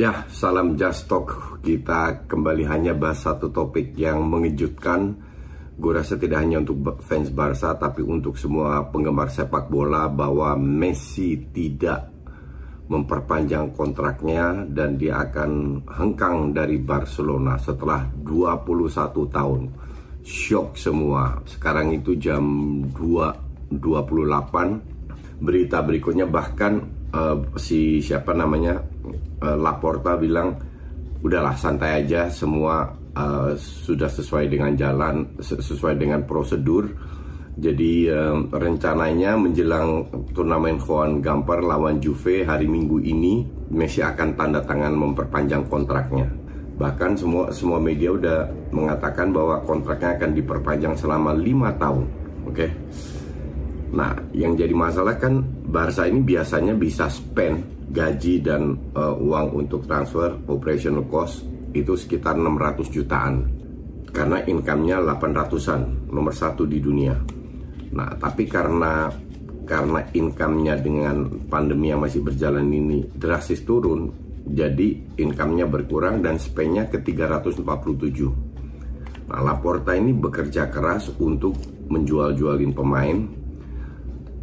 Ya, salam Just Talk. Kita kembali hanya bahas satu topik yang mengejutkan. Gue rasa tidak hanya untuk fans Barca, tapi untuk semua penggemar sepak bola bahwa Messi tidak memperpanjang kontraknya dan dia akan hengkang dari Barcelona setelah 21 tahun. Shock semua. Sekarang itu jam 2.28. Berita berikutnya bahkan uh, si siapa namanya uh, Laporta bilang udahlah santai aja semua uh, sudah sesuai dengan jalan sesuai dengan prosedur jadi uh, rencananya menjelang turnamen Juan Gamper lawan Juve hari Minggu ini Messi akan tanda tangan memperpanjang kontraknya bahkan semua semua media udah mengatakan bahwa kontraknya akan diperpanjang selama lima tahun oke okay? nah yang jadi masalah kan Barca ini biasanya bisa spend gaji dan uh, uang untuk transfer operational cost itu sekitar 600 jutaan. Karena income-nya 800-an nomor satu di dunia. Nah tapi karena karena income-nya dengan pandemi yang masih berjalan ini drastis turun jadi income-nya berkurang dan spend-nya ke 347 nah Laporta ini bekerja keras untuk menjual-jualin pemain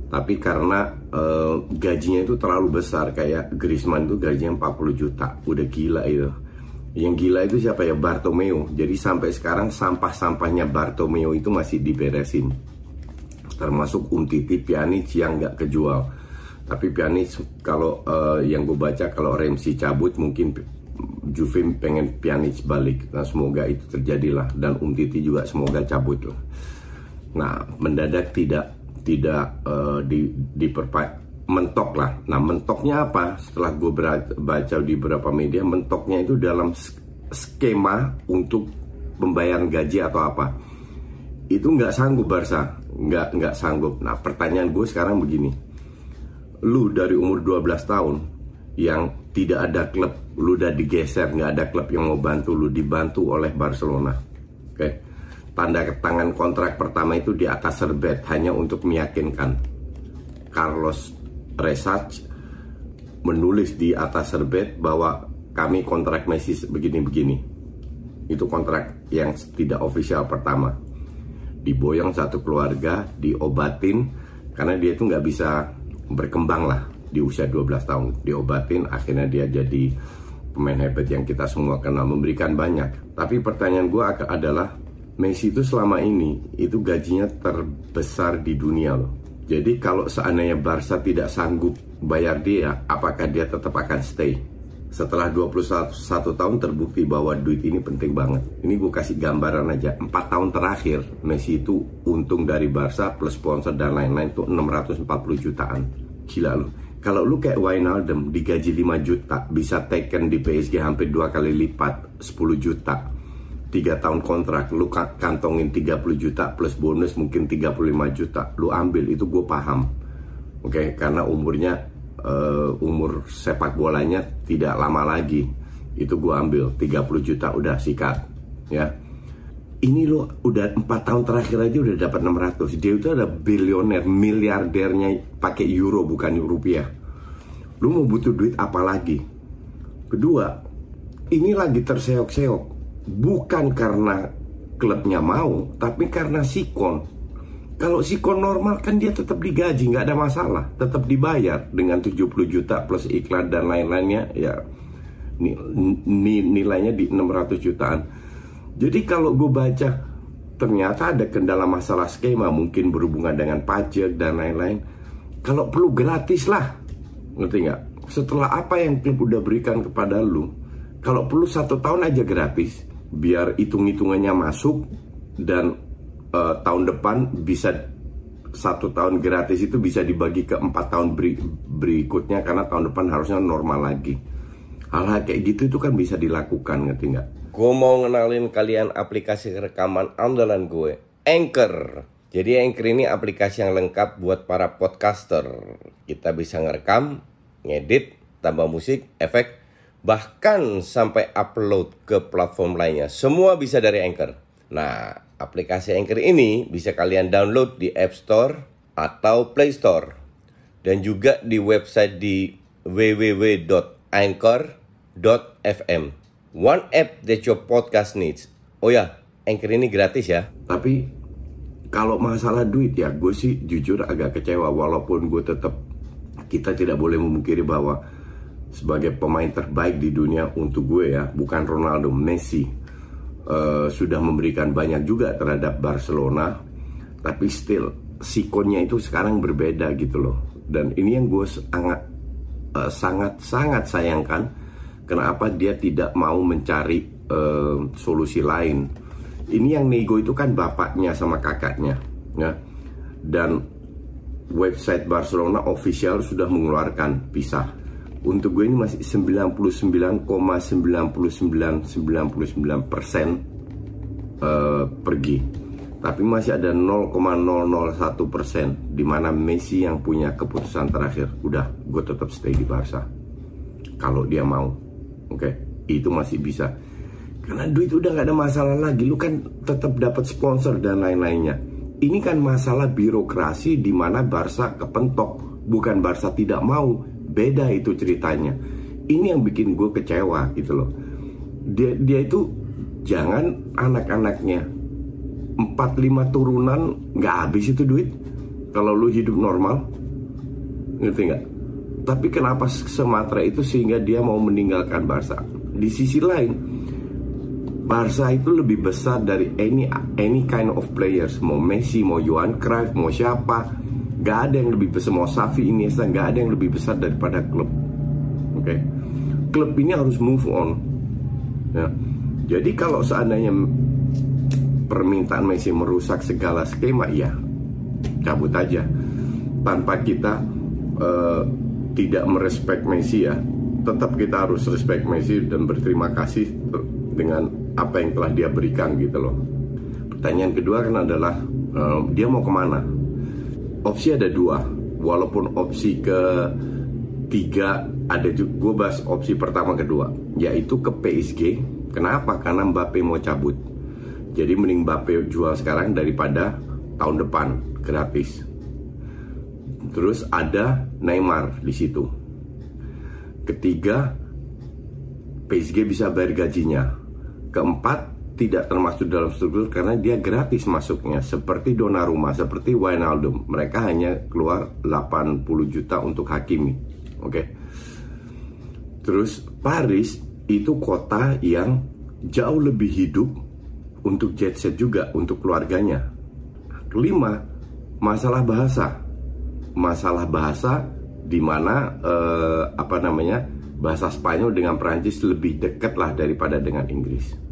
tapi karena uh, gajinya itu terlalu besar kayak Griezmann itu gajinya 40 juta. Udah gila itu. Yang gila itu siapa ya? Bartomeu. Jadi sampai sekarang sampah-sampahnya Bartomeu itu masih diberesin. Termasuk Umtiti Pjanic yang nggak kejual. Tapi Pjanic kalau uh, yang gue baca kalau Ramsey cabut mungkin Juve pengen Pjanic balik. Nah semoga itu terjadilah. Dan Umtiti juga semoga cabut lah nah mendadak tidak tidak uh, di diperpa mentok lah. Nah mentoknya apa? Setelah gue baca di beberapa media, mentoknya itu dalam skema untuk pembayaran gaji atau apa. Itu nggak sanggup Barca, nggak nggak sanggup. Nah pertanyaan gue sekarang begini, lu dari umur 12 tahun yang tidak ada klub, lu udah digeser, nggak ada klub yang mau bantu lu, dibantu oleh Barcelona, oke? Okay? Tanda tangan kontrak pertama itu di atas serbet hanya untuk meyakinkan Carlos Resach menulis di atas serbet bahwa kami kontrak Messi begini-begini. Itu kontrak yang tidak official pertama. Diboyong satu keluarga, diobatin karena dia itu nggak bisa berkembang lah di usia 12 tahun. Diobatin akhirnya dia jadi pemain hebat yang kita semua kenal memberikan banyak. Tapi pertanyaan gue adalah Messi itu selama ini itu gajinya terbesar di dunia loh. Jadi kalau seandainya Barca tidak sanggup bayar dia, apakah dia tetap akan stay? Setelah 21 tahun terbukti bahwa duit ini penting banget. Ini gue kasih gambaran aja. 4 tahun terakhir Messi itu untung dari Barca plus sponsor dan lain-lain itu 640 jutaan. Gila loh. Kalau lu kayak Wijnaldum digaji 5 juta, bisa taken di PSG hampir dua kali lipat 10 juta tiga tahun kontrak lu kantongin 30 juta plus bonus mungkin 35 juta. Lu ambil itu gue paham. Oke okay? karena umurnya uh, umur sepak bolanya tidak lama lagi. Itu gue ambil 30 juta udah sikat ya. Ini lo udah empat tahun terakhir aja udah dapat 600 dia itu ada bilioner miliardernya pakai euro bukan rupiah. Lu mau butuh duit apa lagi? Kedua ini lagi terseok-seok bukan karena klubnya mau, tapi karena sikon. Kalau sikon normal kan dia tetap digaji, nggak ada masalah, tetap dibayar dengan 70 juta plus iklan dan lain-lainnya, ya nilainya di 600 jutaan. Jadi kalau gue baca ternyata ada kendala masalah skema mungkin berhubungan dengan pajak dan lain-lain. Kalau perlu gratis lah. Ngerti nggak? Setelah apa yang klub udah berikan kepada lu kalau perlu satu tahun aja gratis biar hitung-hitungannya masuk dan uh, tahun depan bisa satu tahun gratis itu bisa dibagi ke empat tahun beri, berikutnya karena tahun depan harusnya normal lagi hal-hal kayak gitu itu kan bisa dilakukan ngerti nggak Gue mau ngenalin kalian aplikasi rekaman andalan gue, Anchor. Jadi Anchor ini aplikasi yang lengkap buat para podcaster. Kita bisa ngerekam, ngedit, tambah musik, efek, bahkan sampai upload ke platform lainnya. Semua bisa dari Anchor. Nah, aplikasi Anchor ini bisa kalian download di App Store atau Play Store. Dan juga di website di www.anchor.fm. One app that your podcast needs. Oh ya, Anchor ini gratis ya. Tapi kalau masalah duit ya, gue sih jujur agak kecewa walaupun gue tetap kita tidak boleh memungkiri bahwa sebagai pemain terbaik di dunia untuk gue ya, bukan Ronaldo, Messi uh, sudah memberikan banyak juga terhadap Barcelona, tapi still sikonnya itu sekarang berbeda gitu loh. Dan ini yang gue sangat uh, sangat sangat sayangkan Kenapa dia tidak mau mencari uh, solusi lain? Ini yang nego itu kan bapaknya sama kakaknya, ya. Dan website Barcelona official sudah mengeluarkan pisah. Untuk gue ini masih 99,9999 persen uh, pergi. Tapi masih ada 0,001 persen di mana Messi yang punya keputusan terakhir. Udah, gue tetap stay di Barca. Kalau dia mau. Oke, okay? itu masih bisa. Karena duit udah gak ada masalah lagi, lu kan tetap dapat sponsor dan lain-lainnya. Ini kan masalah birokrasi di mana Barca kepentok, bukan Barca tidak mau. Beda itu ceritanya. Ini yang bikin gue kecewa gitu loh. Dia dia itu jangan anak-anaknya 4-5 turunan nggak habis itu duit kalau lu hidup normal ngerti nggak tapi kenapa Sematra itu sehingga dia mau meninggalkan Barca? Di sisi lain, Barca itu lebih besar dari any any kind of players. Mau Messi, mau Johan Cruyff, mau siapa, gak ada yang lebih besar. Mau Xavi, Iniesta, gak ada yang lebih besar daripada klub. Oke, okay? klub ini harus move on. Ya. Jadi kalau seandainya permintaan Messi merusak segala skema, ya cabut aja tanpa kita uh, tidak merespek Messi ya tetap kita harus respect Messi dan berterima kasih dengan apa yang telah dia berikan gitu loh pertanyaan kedua kan adalah uh, dia mau ke mana opsi ada dua. Walaupun opsi ke tiga ada juga gue bahas opsi pertama kedua yaitu ke PSG kenapa? Karena Mbappe mau cabut. Jadi mending Mbappe jual sekarang daripada tahun depan gratis. Terus ada Neymar di situ. Ketiga, PSG bisa bayar gajinya. Keempat, tidak termasuk dalam struktur karena dia gratis masuknya seperti Donnarumma, seperti Wijnaldum. Mereka hanya keluar 80 juta untuk Hakimi. Oke. Okay. Terus Paris itu kota yang jauh lebih hidup untuk jet set juga untuk keluarganya. Kelima, masalah bahasa masalah bahasa di mana eh, apa namanya bahasa Spanyol dengan Perancis lebih dekat lah daripada dengan Inggris.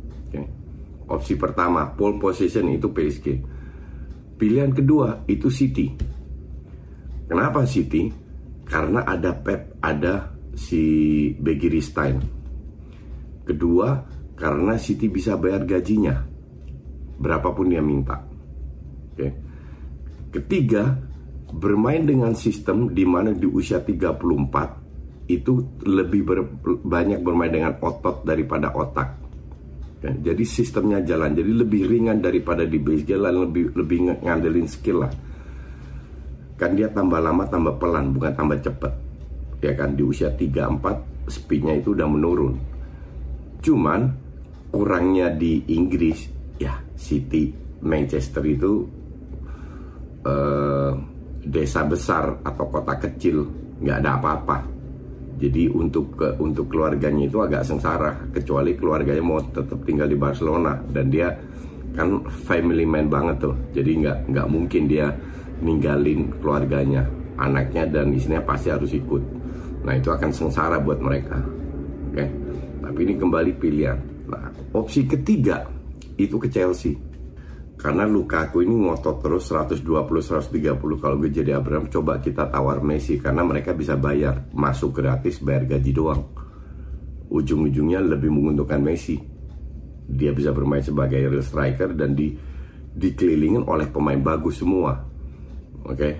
Opsi pertama pole position itu PSG. Pilihan kedua itu City. Kenapa City? Karena ada Pep, ada si Begiristain. Kedua, karena City bisa bayar gajinya berapapun dia minta. Oke. Ketiga, bermain dengan sistem di mana di usia 34 itu lebih ber, banyak bermain dengan otot daripada otak. Jadi sistemnya jalan, jadi lebih ringan daripada di base lalu lebih lebih ngandelin skill lah. Kan dia tambah lama tambah pelan, bukan tambah cepat. Ya kan di usia 34 speednya itu udah menurun. Cuman kurangnya di Inggris ya City, Manchester itu uh, desa besar atau kota kecil nggak ada apa-apa jadi untuk untuk keluarganya itu agak sengsara kecuali keluarganya mau tetap tinggal di Barcelona. Dan dia kan family man banget tuh. Jadi nggak nggak mungkin dia ninggalin keluarganya. Anaknya dan istrinya pasti harus ikut. Nah itu akan sengsara buat mereka. Oke? Okay? tapi ini kembali pilihan. Nah opsi ketiga itu ke Chelsea karena Lukaku ini ngotot terus 120 130 kalau gue jadi Abraham coba kita tawar Messi karena mereka bisa bayar. Masuk gratis bayar gaji doang. Ujung-ujungnya lebih menguntungkan Messi. Dia bisa bermain sebagai real striker dan di dikelilingin oleh pemain bagus semua. Oke? Okay?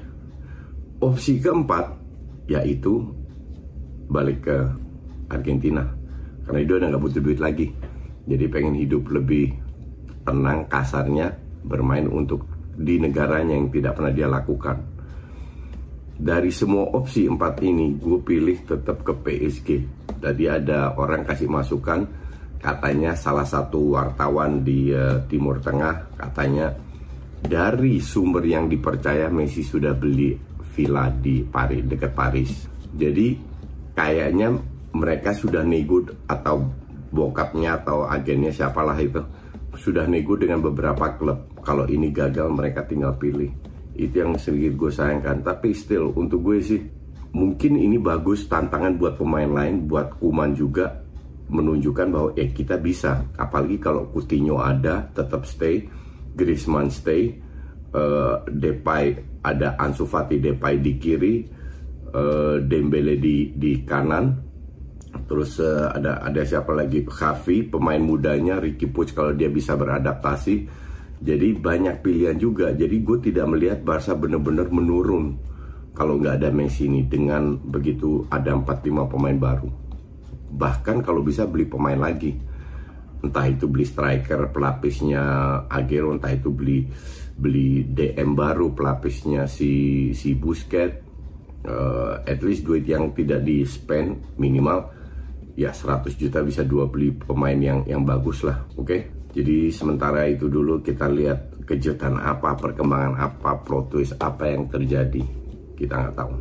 opsi keempat yaitu balik ke Argentina. Karena dia udah nggak butuh duit lagi. Jadi pengen hidup lebih tenang kasarnya bermain untuk di negaranya yang tidak pernah dia lakukan. Dari semua opsi empat ini, gue pilih tetap ke PSG. Tadi ada orang kasih masukan, katanya salah satu wartawan di uh, Timur Tengah katanya dari sumber yang dipercaya Messi sudah beli villa di Paris dekat Paris. Jadi kayaknya mereka sudah nego atau bokapnya atau agennya siapalah itu sudah nego dengan beberapa klub. Kalau ini gagal mereka tinggal pilih. Itu yang sedikit gue sayangkan. Tapi still untuk gue sih mungkin ini bagus tantangan buat pemain lain, buat Kuman juga menunjukkan bahwa eh kita bisa. Apalagi kalau Coutinho ada tetap stay, Griezmann stay, uh, Depay ada Ansu Fati Depay di kiri, uh, Dembele di di kanan, Terus uh, ada ada siapa lagi? Khafi, pemain mudanya, Ricky Puig kalau dia bisa beradaptasi. Jadi banyak pilihan juga. Jadi gue tidak melihat Barca benar-benar menurun kalau nggak ada Messi ini dengan begitu ada 4-5 pemain baru. Bahkan kalau bisa beli pemain lagi. Entah itu beli striker pelapisnya Agero, entah itu beli beli DM baru pelapisnya si si Busquets. Uh, at least duit yang tidak di spend minimal ya 100 juta bisa dua beli pemain yang yang bagus lah oke okay? jadi sementara itu dulu kita lihat kejutan apa perkembangan apa plot twist apa yang terjadi kita nggak tahu